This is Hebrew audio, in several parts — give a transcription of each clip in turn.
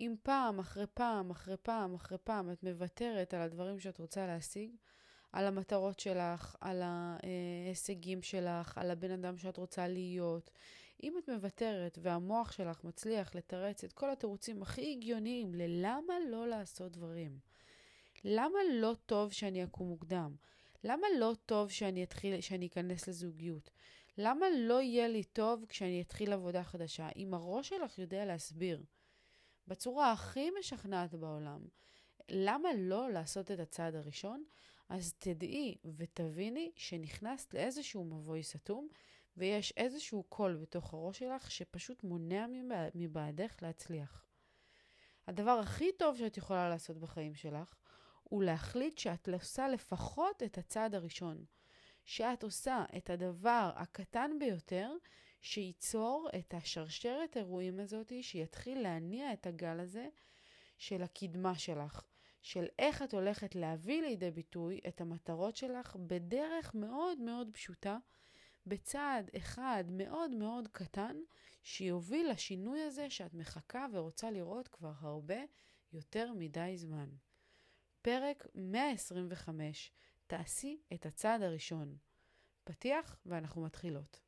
אם פעם אחרי פעם אחרי פעם אחרי פעם את מוותרת על הדברים שאת רוצה להשיג, על המטרות שלך, על ההישגים שלך, על הבן אדם שאת רוצה להיות, אם את מוותרת והמוח שלך מצליח לתרץ את כל התירוצים הכי הגיוניים ללמה לא לעשות דברים, למה לא טוב שאני אקום מוקדם? למה לא טוב שאני אתחיל, שאני אכנס לזוגיות? למה לא יהיה לי טוב כשאני אתחיל עבודה חדשה? אם הראש שלך יודע להסביר בצורה הכי משכנעת בעולם, למה לא לעשות את הצעד הראשון? אז תדעי ותביני שנכנסת לאיזשהו מבוי סתום, ויש איזשהו קול בתוך הראש שלך שפשוט מונע מבעדך להצליח. הדבר הכי טוב שאת יכולה לעשות בחיים שלך, הוא להחליט שאת עושה לפחות את הצעד הראשון. שאת עושה את הדבר הקטן ביותר שייצור את השרשרת אירועים הזאת, שיתחיל להניע את הגל הזה של הקדמה שלך, של איך את הולכת להביא לידי ביטוי את המטרות שלך בדרך מאוד מאוד פשוטה, בצעד אחד מאוד מאוד קטן, שיוביל לשינוי הזה שאת מחכה ורוצה לראות כבר הרבה יותר מדי זמן. פרק 125, תעשי את הצעד הראשון. פתיח ואנחנו מתחילות.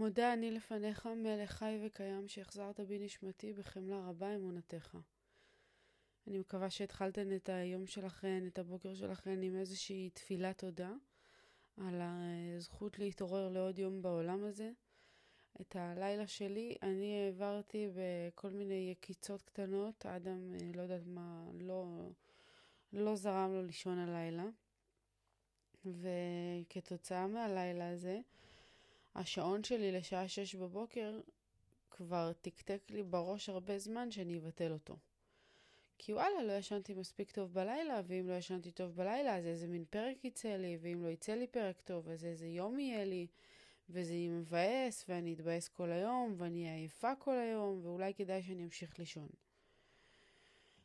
מודה אני לפניך, מלך חי וקיים, שהחזרת בי נשמתי בחמלה רבה אמונתך. אני מקווה שהתחלתן את היום שלכן, את הבוקר שלכן, עם איזושהי תפילת תודה על הזכות להתעורר לעוד יום בעולם הזה. את הלילה שלי אני העברתי בכל מיני יקיצות קטנות. אדם, אה, לא יודעת מה, לא, לא זרם לו לישון הלילה. וכתוצאה מהלילה הזה, השעון שלי לשעה שש בבוקר כבר תקתק לי בראש הרבה זמן שאני אבטל אותו. כי וואלה, לא ישנתי מספיק טוב בלילה, ואם לא ישנתי טוב בלילה, אז איזה מין פרק יצא לי, ואם לא יצא לי פרק טוב, אז איזה יום יהיה לי, וזה יהיה מבאס, ואני אתבאס כל היום, ואני אהיה עייפה כל היום, ואולי כדאי שאני אמשיך לישון.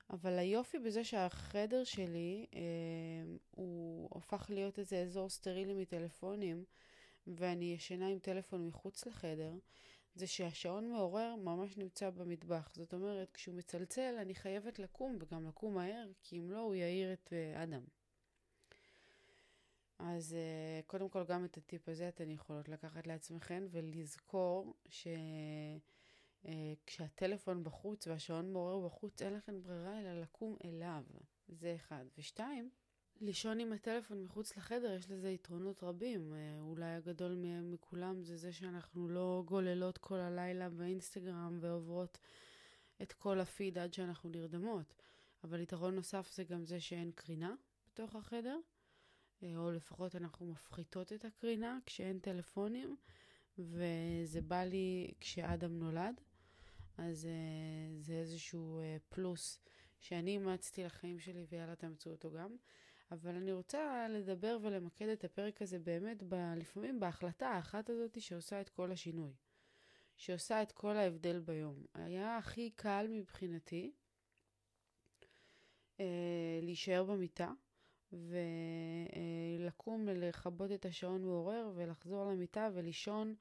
אבל היופי בזה שהחדר שלי, אה, הוא הפך להיות איזה אזור סטרילי מטלפונים, ואני ישנה עם טלפון מחוץ לחדר, זה שהשעון מעורר ממש נמצא במטבח. זאת אומרת, כשהוא מצלצל, אני חייבת לקום, וגם לקום מהר, כי אם לא, הוא יעיר את uh, אדם. אז uh, קודם כל, גם את הטיפ הזה אתן יכולות לקחת לעצמכן ולזכור שכשהטלפון אה, בחוץ והשעון מעורר בחוץ, אין לכם ברירה אלא לקום אליו. זה אחד. ושתיים, לישון עם הטלפון מחוץ לחדר, יש לזה יתרונות רבים. אה, אולי הגדול מכולם זה זה שאנחנו לא גוללות כל הלילה באינסטגרם ועוברות את כל הפיד עד שאנחנו נרדמות. אבל יתרון נוסף זה גם זה שאין קרינה בתוך החדר, אה, או לפחות אנחנו מפחיתות את הקרינה כשאין טלפונים, וזה בא לי כשאדם נולד. אז uh, זה איזשהו פלוס שאני אימצתי לחיים שלי ויאללה תאמצו אותו גם. אבל אני רוצה לדבר ולמקד את הפרק הזה באמת ב, לפעמים בהחלטה האחת הזאת שעושה את כל השינוי. שעושה את כל ההבדל ביום. היה הכי קל מבחינתי אה, להישאר במיטה ולקום ולכבות את השעון מעורר ולחזור למיטה ולישון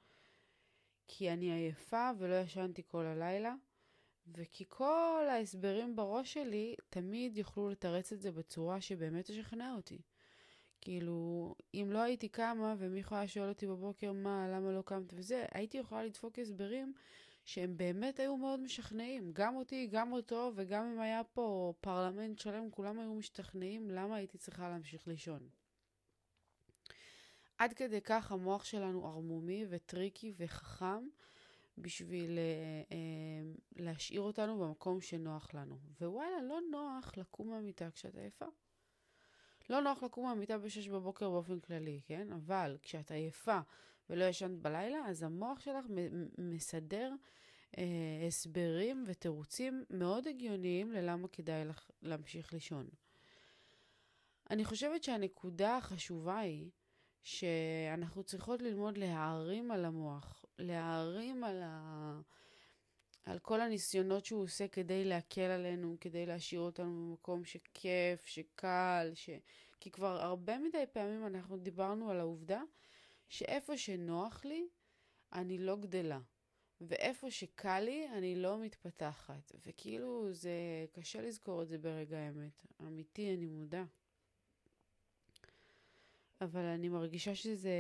כי אני עייפה ולא ישנתי כל הלילה. וכי כל ההסברים בראש שלי תמיד יוכלו לתרץ את זה בצורה שבאמת תשכנע אותי. כאילו, אם לא הייתי קמה ומישהו היה שואל אותי בבוקר מה, למה לא קמת וזה, הייתי יכולה לדפוק הסברים שהם באמת היו מאוד משכנעים. גם אותי, גם אותו, וגם אם היה פה פרלמנט שלם, כולם היו משתכנעים למה הייתי צריכה להמשיך לישון. עד כדי כך המוח שלנו ערמומי וטריקי וחכם, בשביל אה, אה, להשאיר אותנו במקום שנוח לנו. ווואלה, לא נוח לקום מהמיטה כשאת עייפה. לא נוח לקום מהמיטה ב-6 בבוקר באופן כללי, כן? אבל כשאת עייפה ולא ישנת בלילה, אז המוח שלך מסדר אה, הסברים ותירוצים מאוד הגיוניים ללמה כדאי לך להמשיך לישון. אני חושבת שהנקודה החשובה היא שאנחנו צריכות ללמוד להערים על המוח, להערים על, ה... על כל הניסיונות שהוא עושה כדי להקל עלינו, כדי להשאיר אותנו במקום שכיף, שקל, ש... כי כבר הרבה מדי פעמים אנחנו דיברנו על העובדה שאיפה שנוח לי, אני לא גדלה. ואיפה שקל לי, אני לא מתפתחת. וכאילו, זה קשה לזכור את זה ברגע האמת. אמיתי, אני מודה. אבל אני מרגישה שזה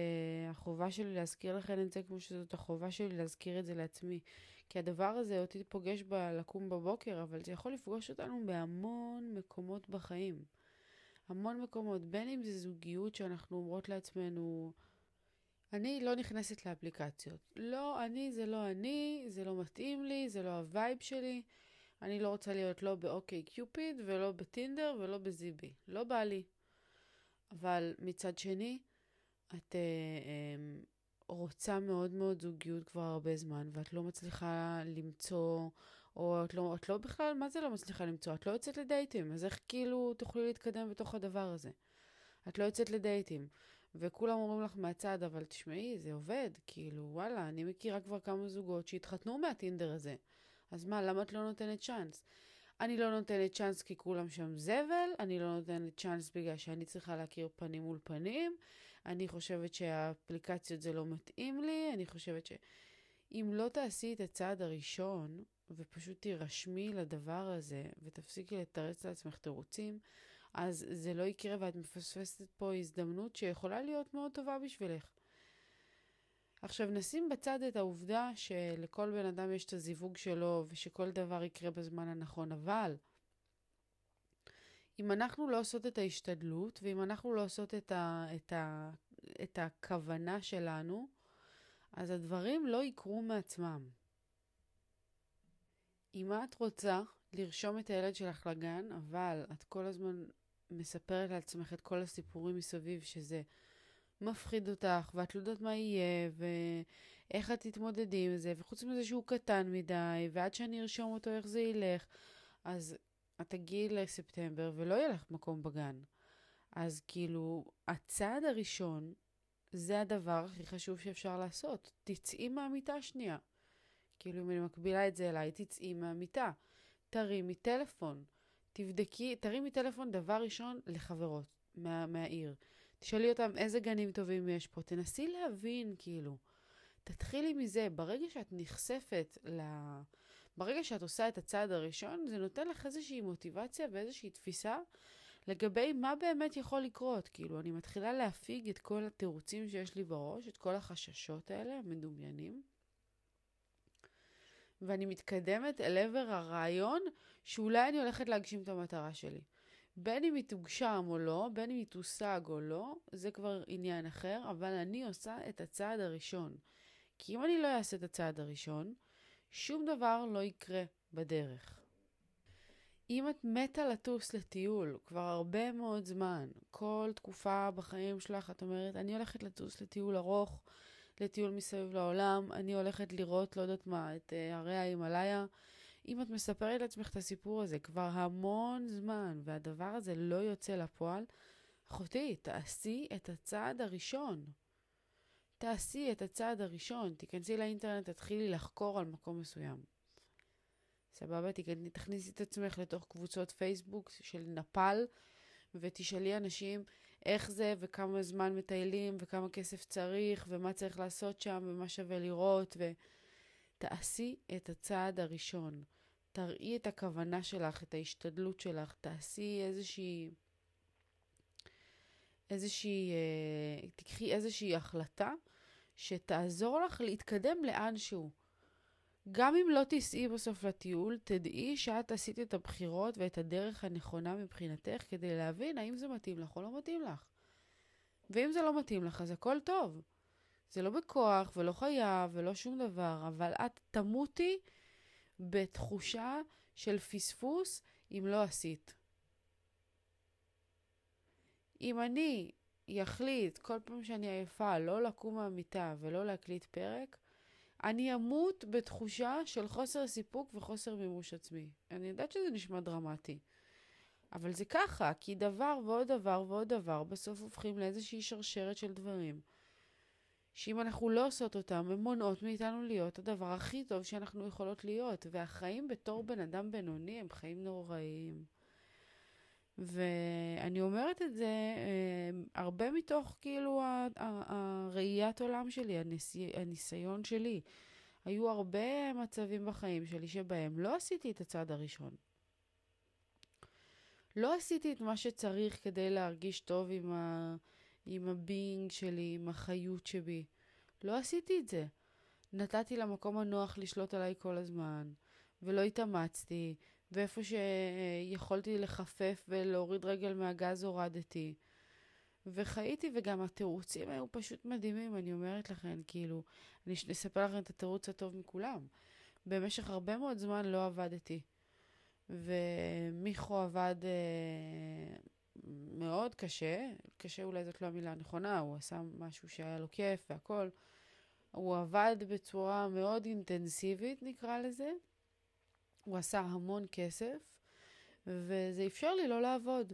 החובה שלי להזכיר לכם את זה כמו שזאת החובה שלי להזכיר את זה לעצמי. כי הדבר הזה אותי פוגש בלקום בבוקר, אבל זה יכול לפגוש אותנו בהמון מקומות בחיים. המון מקומות, בין אם זה זוגיות שאנחנו אומרות לעצמנו, אני לא נכנסת לאפליקציות. לא, אני זה לא אני, זה לא מתאים לי, זה לא ה vibe שלי. אני לא רוצה להיות לא באוקיי קיופיד ולא בטינדר ולא בזיבי. לא בא לי. אבל מצד שני, את אה, אה, רוצה מאוד מאוד זוגיות כבר הרבה זמן, ואת לא מצליחה למצוא, או את לא, את לא בכלל, מה זה לא מצליחה למצוא? את לא יוצאת לדייטים, אז איך כאילו תוכלי להתקדם בתוך הדבר הזה? את לא יוצאת לדייטים. וכולם אומרים לך מהצד, אבל תשמעי, זה עובד, כאילו, וואלה, אני מכירה כבר כמה זוגות שהתחתנו מהטינדר הזה. אז מה, למה את לא נותנת צ'אנס? אני לא נותנת צ'אנס כי כולם שם זבל, אני לא נותנת צ'אנס בגלל שאני צריכה להכיר פנים מול פנים, אני חושבת שהאפליקציות זה לא מתאים לי, אני חושבת ש... אם לא תעשי את הצעד הראשון, ופשוט תירשמי לדבר הזה, ותפסיקי לתרץ לעצמך תירוצים, אז זה לא יקרה ואת מפספסת פה הזדמנות שיכולה להיות מאוד טובה בשבילך. עכשיו נשים בצד את העובדה שלכל בן אדם יש את הזיווג שלו ושכל דבר יקרה בזמן הנכון, אבל אם אנחנו לא עושות את ההשתדלות ואם אנחנו לא עושות את, ה, את, ה, את הכוונה שלנו, אז הדברים לא יקרו מעצמם. אם את רוצה לרשום את הילד שלך לגן, אבל את כל הזמן מספרת לעצמך את כל הסיפורים מסביב, שזה מפחיד אותך, ואת לא יודעת מה יהיה, ואיך את תתמודדי עם זה, וחוץ מזה שהוא קטן מדי, ועד שאני ארשום אותו איך זה ילך, אז את תגיעי לספטמבר ולא יהיה לך מקום בגן. אז כאילו, הצעד הראשון זה הדבר הכי חשוב שאפשר לעשות. תצאי מהמיטה שנייה. כאילו, אם אני מקבילה את זה אליי, תצאי מהמיטה. תרימי טלפון. תבדקי, תרימי טלפון דבר ראשון לחברות מה, מהעיר. תשאלי אותם איזה גנים טובים יש פה. תנסי להבין, כאילו. תתחילי מזה. ברגע שאת נחשפת ל... ברגע שאת עושה את הצעד הראשון, זה נותן לך איזושהי מוטיבציה ואיזושהי תפיסה לגבי מה באמת יכול לקרות. כאילו, אני מתחילה להפיג את כל התירוצים שיש לי בראש, את כל החששות האלה, המדומיינים. ואני מתקדמת אל עבר הרעיון שאולי אני הולכת להגשים את המטרה שלי. בין אם היא תוגשם או לא, בין אם היא תושג או לא, זה כבר עניין אחר, אבל אני עושה את הצעד הראשון. כי אם אני לא אעשה את הצעד הראשון, שום דבר לא יקרה בדרך. אם את מתה לטוס לטיול כבר הרבה מאוד זמן, כל תקופה בחיים שלך את אומרת, אני הולכת לטוס לטיול ארוך, לטיול מסביב לעולם, אני הולכת לראות, לא יודעת מה, את uh, הרי ההימאליה. אם את מספרת לעצמך את הסיפור הזה כבר המון זמן, והדבר הזה לא יוצא לפועל, אחותי, תעשי את הצעד הראשון. תעשי את הצעד הראשון, תיכנסי לאינטרנט, תתחילי לחקור על מקום מסוים. סבבה? תכניסי את עצמך לתוך קבוצות פייסבוק של נפאל, ותשאלי אנשים איך זה, וכמה זמן מטיילים, וכמה כסף צריך, ומה צריך לעשות שם, ומה שווה לראות, ותעשי את הצעד הראשון. תראי את הכוונה שלך, את ההשתדלות שלך, תעשי איזושהי... איזושהי... אה, תקחי איזושהי החלטה שתעזור לך להתקדם לאנשהו. גם אם לא תיסעי בסוף לטיול, תדעי שאת עשית את הבחירות ואת הדרך הנכונה מבחינתך כדי להבין האם זה מתאים לך או לא מתאים לך. ואם זה לא מתאים לך, אז הכל טוב. זה לא בכוח ולא חייב ולא שום דבר, אבל את תמותי בתחושה של פספוס אם לא עשית. אם אני אחליט כל פעם שאני עייפה לא לקום מהמיטה ולא להקליט פרק, אני אמות בתחושה של חוסר סיפוק וחוסר מימוש עצמי. אני יודעת שזה נשמע דרמטי, אבל זה ככה, כי דבר ועוד דבר ועוד דבר בסוף הופכים לאיזושהי שרשרת של דברים. שאם אנחנו לא עושות אותם, הן מונעות מאיתנו להיות הדבר הכי טוב שאנחנו יכולות להיות. והחיים בתור בן אדם בינוני הם חיים נוראיים. ואני אומרת את זה אה, הרבה מתוך כאילו הראיית עולם שלי, הניסי, הניסיון שלי. היו הרבה מצבים בחיים שלי שבהם לא עשיתי את הצעד הראשון. לא עשיתי את מה שצריך כדי להרגיש טוב עם, ה... עם הבינג שלי, עם החיות שבי. לא עשיתי את זה. נתתי למקום הנוח לשלוט עליי כל הזמן, ולא התאמצתי, ואיפה שיכולתי לחפף ולהוריד רגל מהגז הורדתי. וחייתי, וגם התירוצים היו פשוט מדהימים, אני אומרת לכם, כאילו, אני אספר לכם את התירוץ הטוב מכולם. במשך הרבה מאוד זמן לא עבדתי. ומיכו עבד אה, מאוד קשה, קשה אולי זאת לא המילה הנכונה, הוא עשה משהו שהיה לו כיף והכל. הוא עבד בצורה מאוד אינטנסיבית, נקרא לזה. הוא עשה המון כסף, וזה אפשר לי לא לעבוד.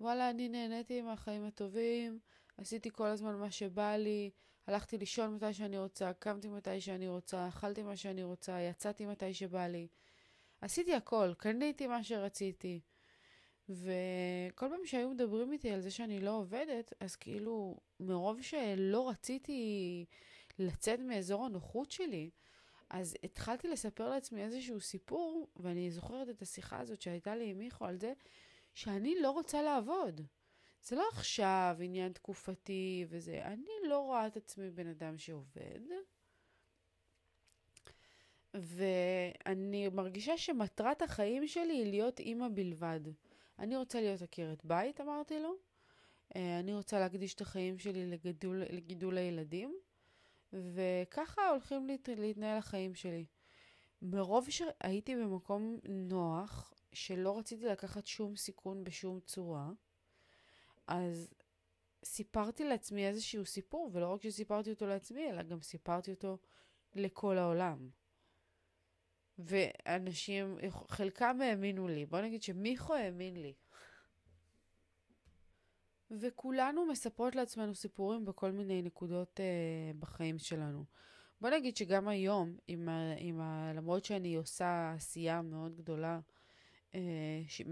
וואלה, אני נהניתי מהחיים הטובים, עשיתי כל הזמן מה שבא לי, הלכתי לישון מתי שאני רוצה, קמתי מתי שאני רוצה, אכלתי מה שאני רוצה, יצאתי מתי שבא לי. עשיתי הכל, קניתי מה שרציתי. וכל פעם שהיו מדברים איתי על זה שאני לא עובדת, אז כאילו, מרוב שלא רציתי לצאת מאזור הנוחות שלי, אז התחלתי לספר לעצמי איזשהו סיפור, ואני זוכרת את השיחה הזאת שהייתה לי עם מיכו על זה, שאני לא רוצה לעבוד. זה לא עכשיו עניין תקופתי וזה, אני לא רואה את עצמי בן אדם שעובד, ואני מרגישה שמטרת החיים שלי היא להיות אימא בלבד. אני רוצה להיות עקרת בית, אמרתי לו. אה, אני רוצה להקדיש את החיים שלי לגידול, לגידול הילדים, וככה הולכים להת, להתנהל החיים שלי. מרוב שהייתי במקום נוח, שלא רציתי לקחת שום סיכון בשום צורה, אז סיפרתי לעצמי איזשהו סיפור, ולא רק שסיפרתי אותו לעצמי, אלא גם סיפרתי אותו לכל העולם. ואנשים, חלקם האמינו לי. בוא נגיד שמיכו האמין לי. וכולנו מספרות לעצמנו סיפורים בכל מיני נקודות אה, בחיים שלנו. בוא נגיד שגם היום, עם ה, עם ה, למרות שאני עושה עשייה מאוד גדולה, אה,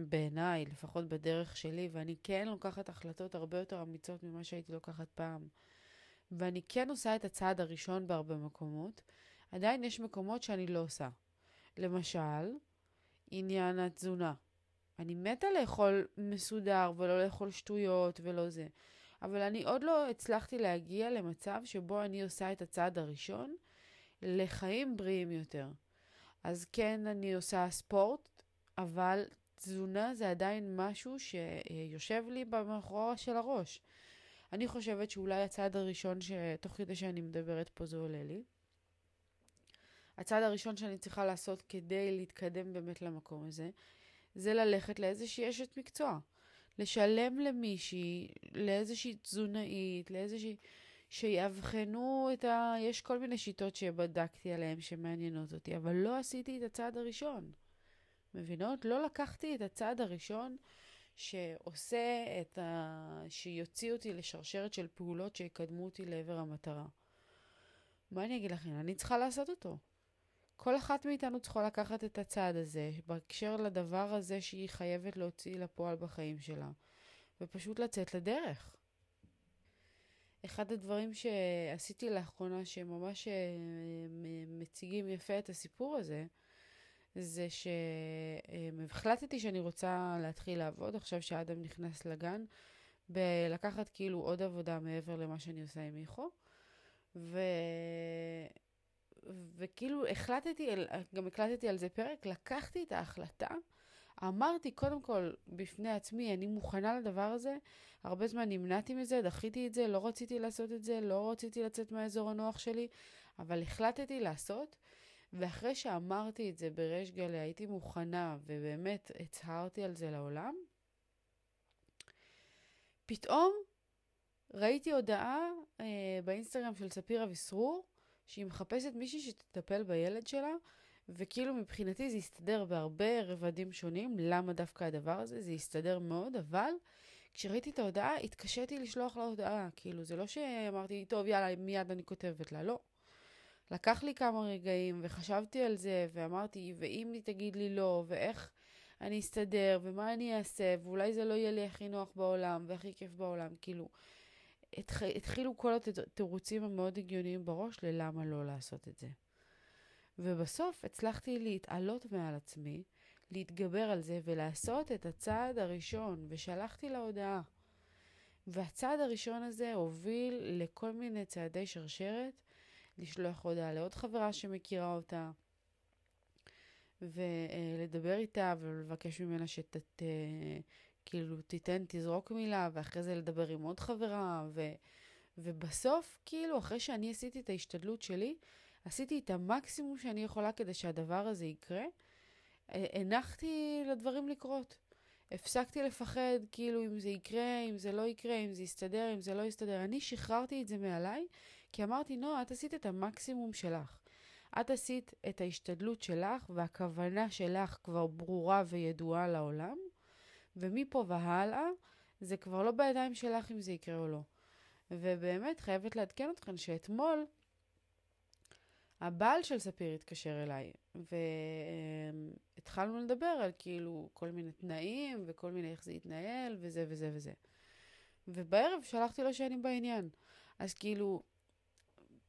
בעיניי, לפחות בדרך שלי, ואני כן לוקחת החלטות הרבה יותר אמיצות ממה שהייתי לוקחת פעם, ואני כן עושה את הצעד הראשון בהרבה מקומות, עדיין יש מקומות שאני לא עושה. למשל, עניין התזונה. אני מתה לאכול מסודר ולא לאכול שטויות ולא זה. אבל אני עוד לא הצלחתי להגיע למצב שבו אני עושה את הצעד הראשון לחיים בריאים יותר. אז כן, אני עושה ספורט, אבל תזונה זה עדיין משהו שיושב לי במאחורה של הראש. אני חושבת שאולי הצעד הראשון שתוך כדי שאני מדברת פה זה עולה לי. הצעד הראשון שאני צריכה לעשות כדי להתקדם באמת למקום הזה, זה ללכת לאיזושהי אשת מקצוע. לשלם למישהי, לאיזושהי תזונאית, לאיזושהי... שיאבחנו את ה... יש כל מיני שיטות שבדקתי עליהן שמעניינות אותי, אבל לא עשיתי את הצעד הראשון. מבינות? לא לקחתי את הצעד הראשון שעושה את ה... שיוציא אותי לשרשרת של פעולות שיקדמו אותי לעבר המטרה. מה אני אגיד לכם? אני צריכה לעשות אותו. כל אחת מאיתנו צריכה לקחת את הצעד הזה, בהקשר לדבר הזה שהיא חייבת להוציא לפועל בחיים שלה, ופשוט לצאת לדרך. אחד הדברים שעשיתי לאחרונה, שממש אה, מציגים יפה את הסיפור הזה, זה שהחלטתי שאני רוצה להתחיל לעבוד עכשיו שאדם נכנס לגן, בלקחת כאילו עוד עבודה מעבר למה שאני עושה עם מיכו. ו... וכאילו החלטתי, גם הקלטתי על זה פרק, לקחתי את ההחלטה, אמרתי קודם כל בפני עצמי, אני מוכנה לדבר הזה, הרבה זמן נמנעתי מזה, דחיתי את זה, לא רציתי לעשות את זה, לא רציתי לצאת מהאזור הנוח שלי, אבל החלטתי לעשות, ואחרי שאמרתי את זה בריש גלי, הייתי מוכנה ובאמת הצהרתי על זה לעולם, פתאום ראיתי הודעה אה, באינסטגרם של ספיר אביסרור, שהיא מחפשת מישהי שתטפל בילד שלה, וכאילו מבחינתי זה הסתדר בהרבה רבדים שונים, למה דווקא הדבר הזה, זה הסתדר מאוד, אבל כשראיתי את ההודעה, התקשיתי לשלוח לה הודעה. כאילו, זה לא שאמרתי, טוב, יאללה, מיד אני כותבת לה, לא. לקח לי כמה רגעים, וחשבתי על זה, ואמרתי, ואם היא תגיד לי לא, ואיך אני אסתדר, ומה אני אעשה, ואולי זה לא יהיה לי הכי נוח בעולם, והכי כיף בעולם, כאילו. התחילו כל התירוצים המאוד הגיוניים בראש ללמה לא לעשות את זה. ובסוף הצלחתי להתעלות מעל עצמי, להתגבר על זה ולעשות את הצעד הראשון, ושלחתי לה הודעה. והצעד הראשון הזה הוביל לכל מיני צעדי שרשרת, לשלוח הודעה לעוד חברה שמכירה אותה, ולדבר איתה ולבקש ממנה שת... כאילו תיתן, תזרוק מילה, ואחרי זה לדבר עם עוד חברה, ו... ובסוף, כאילו, אחרי שאני עשיתי את ההשתדלות שלי, עשיתי את המקסימום שאני יכולה כדי שהדבר הזה יקרה. הנחתי לדברים לקרות. הפסקתי לפחד, כאילו, אם זה יקרה, אם זה לא יקרה, אם זה יסתדר, אם זה לא יסתדר. אני שחררתי את זה מעליי, כי אמרתי, נועה, את עשית את המקסימום שלך. את עשית את ההשתדלות שלך, והכוונה שלך כבר ברורה וידועה לעולם, ומפה והלאה, זה כבר לא בידיים שלך אם זה יקרה או לא. ובאמת, חייבת לעדכן אתכם שאתמול, הבעל של ספיר התקשר אליי, והתחלנו לדבר על כאילו כל מיני תנאים, וכל מיני איך זה יתנהל, וזה וזה וזה. ובערב שלחתי לו שאני בעניין. אז כאילו,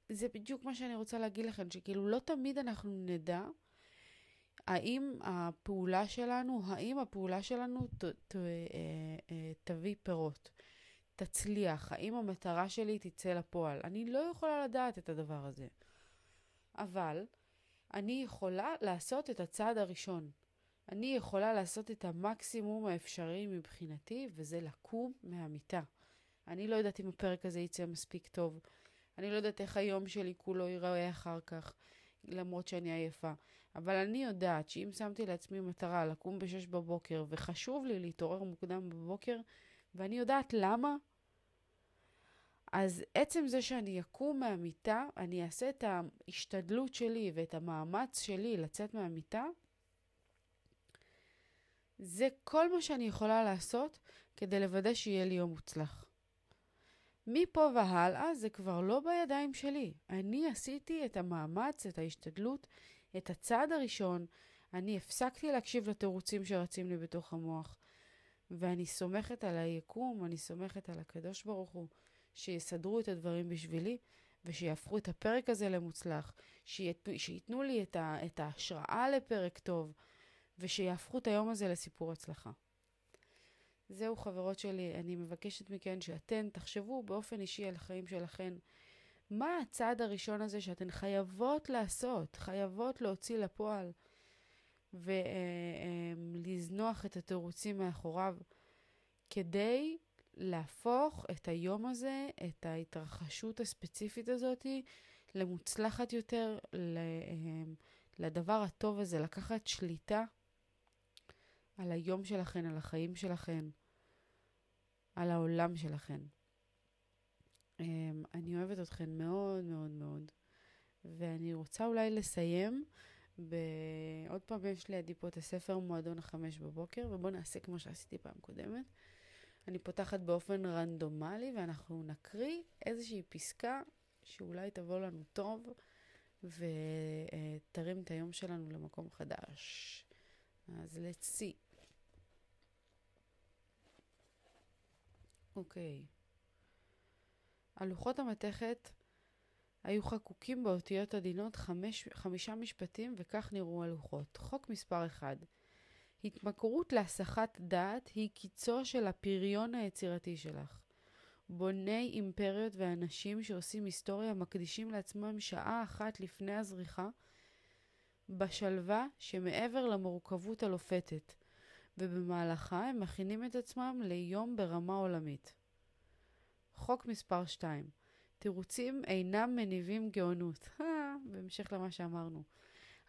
זה בדיוק מה שאני רוצה להגיד לכם, שכאילו לא תמיד אנחנו נדע האם הפעולה שלנו, האם הפעולה שלנו ת, ת, אה, אה, תביא פירות, תצליח, האם המטרה שלי תצא לפועל. אני לא יכולה לדעת את הדבר הזה. אבל אני יכולה לעשות את הצעד הראשון. אני יכולה לעשות את המקסימום האפשרי מבחינתי, וזה לקום מהמיטה. אני לא יודעת אם הפרק הזה יצא מספיק טוב. אני לא יודעת איך היום שלי כולו ייראה אחר כך, למרות שאני עייפה. אבל אני יודעת שאם שמתי לעצמי מטרה לקום ב-6 בבוקר, וחשוב לי להתעורר מוקדם בבוקר, ואני יודעת למה, אז עצם זה שאני אקום מהמיטה, אני אעשה את ההשתדלות שלי ואת המאמץ שלי לצאת מהמיטה, זה כל מה שאני יכולה לעשות כדי לוודא שיהיה לי יום מוצלח. מפה והלאה זה כבר לא בידיים שלי. אני עשיתי את המאמץ, את ההשתדלות, את הצעד הראשון. אני הפסקתי להקשיב לתירוצים שרצים לי בתוך המוח. ואני סומכת על היקום, אני סומכת על הקדוש ברוך הוא, שיסדרו את הדברים בשבילי, ושיהפכו את הפרק הזה למוצלח, שית, שייתנו לי את, ה, את ההשראה לפרק טוב, ושיהפכו את היום הזה לסיפור הצלחה. זהו, חברות שלי, אני מבקשת מכן שאתן תחשבו באופן אישי על החיים שלכן. מה הצעד הראשון הזה שאתן חייבות לעשות, חייבות להוציא לפועל ולזנוח את התירוצים מאחוריו, כדי להפוך את היום הזה, את ההתרחשות הספציפית הזאת, למוצלחת יותר, לדבר הטוב הזה, לקחת שליטה על היום שלכן, על החיים שלכן, על העולם שלכן. Um, אני אוהבת אתכן מאוד מאוד מאוד, ואני רוצה אולי לסיים ב... עוד פעם יש לידי פה את הספר מועדון החמש בבוקר, ובואו נעשה כמו שעשיתי פעם קודמת. אני פותחת באופן רנדומלי, ואנחנו נקריא איזושהי פסקה שאולי תבוא לנו טוב, ותרים את היום שלנו למקום חדש. אז let's see. אוקיי. על לוחות המתכת היו חקוקים באותיות עדינות חמש, חמישה משפטים, וכך נראו הלוחות. חוק מספר 1 התמכרות להסחת דעת היא קיצו של הפריון היצירתי שלך. בוני אימפריות ואנשים שעושים היסטוריה מקדישים לעצמם שעה אחת לפני הזריחה בשלווה שמעבר למורכבות הלופתת. ובמהלכה הם מכינים את עצמם ליום ברמה עולמית. חוק מספר 2 תירוצים אינם מניבים גאונות. בהמשך למה שאמרנו.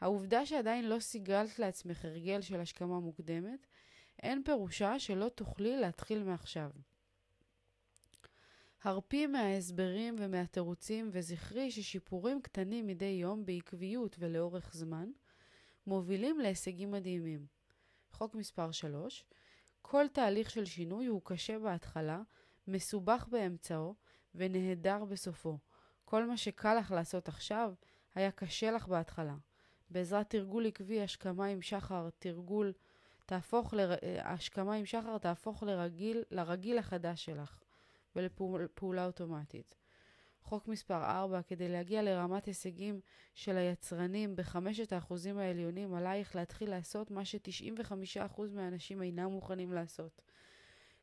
העובדה שעדיין לא סיגלת לעצמך הרגל של השכמה מוקדמת, אין פירושה שלא תוכלי להתחיל מעכשיו. הרפי מההסברים ומהתירוצים וזכרי ששיפורים קטנים מדי יום בעקביות ולאורך זמן מובילים להישגים מדהימים. חוק מספר 3 כל תהליך של שינוי הוא קשה בהתחלה, מסובך באמצעו ונהדר בסופו. כל מה שקל לך לעשות עכשיו, היה קשה לך בהתחלה. בעזרת תרגול עקבי השכמה עם שחר, תרגול תהפוך, לר... השכמה עם שחר תהפוך לרגיל, לרגיל החדש שלך ולפעולה אוטומטית. חוק מספר 4, כדי להגיע לרמת הישגים של היצרנים בחמשת האחוזים העליונים, עלייך להתחיל לעשות מה ש-95% מהאנשים אינם מוכנים לעשות.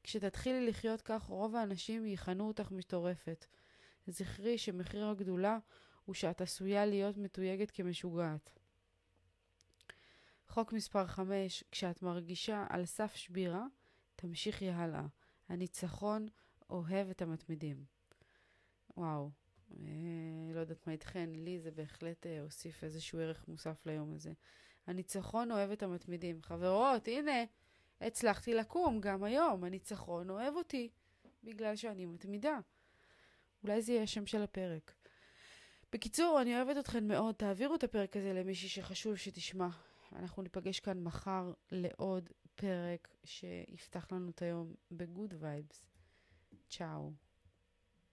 כשתתחילי לחיות כך, רוב האנשים יכנו אותך מטורפת. זכרי שמחיר הגדולה הוא שאת עשויה להיות מתויגת כמשוגעת. חוק מספר 5, כשאת מרגישה על סף שבירה, תמשיכי הלאה. הניצחון אוהב את המתמידים. וואו, אה, לא יודעת מה איתכן, לי זה בהחלט אה, הוסיף איזשהו ערך מוסף ליום הזה. הניצחון אוהב את המתמידים. חברות, הנה, הצלחתי לקום גם היום. הניצחון אוהב אותי, בגלל שאני מתמידה. אולי זה יהיה השם של הפרק. בקיצור, אני אוהבת אתכן מאוד. תעבירו את הפרק הזה למישהי שחשוב שתשמע. אנחנו ניפגש כאן מחר לעוד פרק שיפתח לנו את היום בגוד וייבס. צ'או.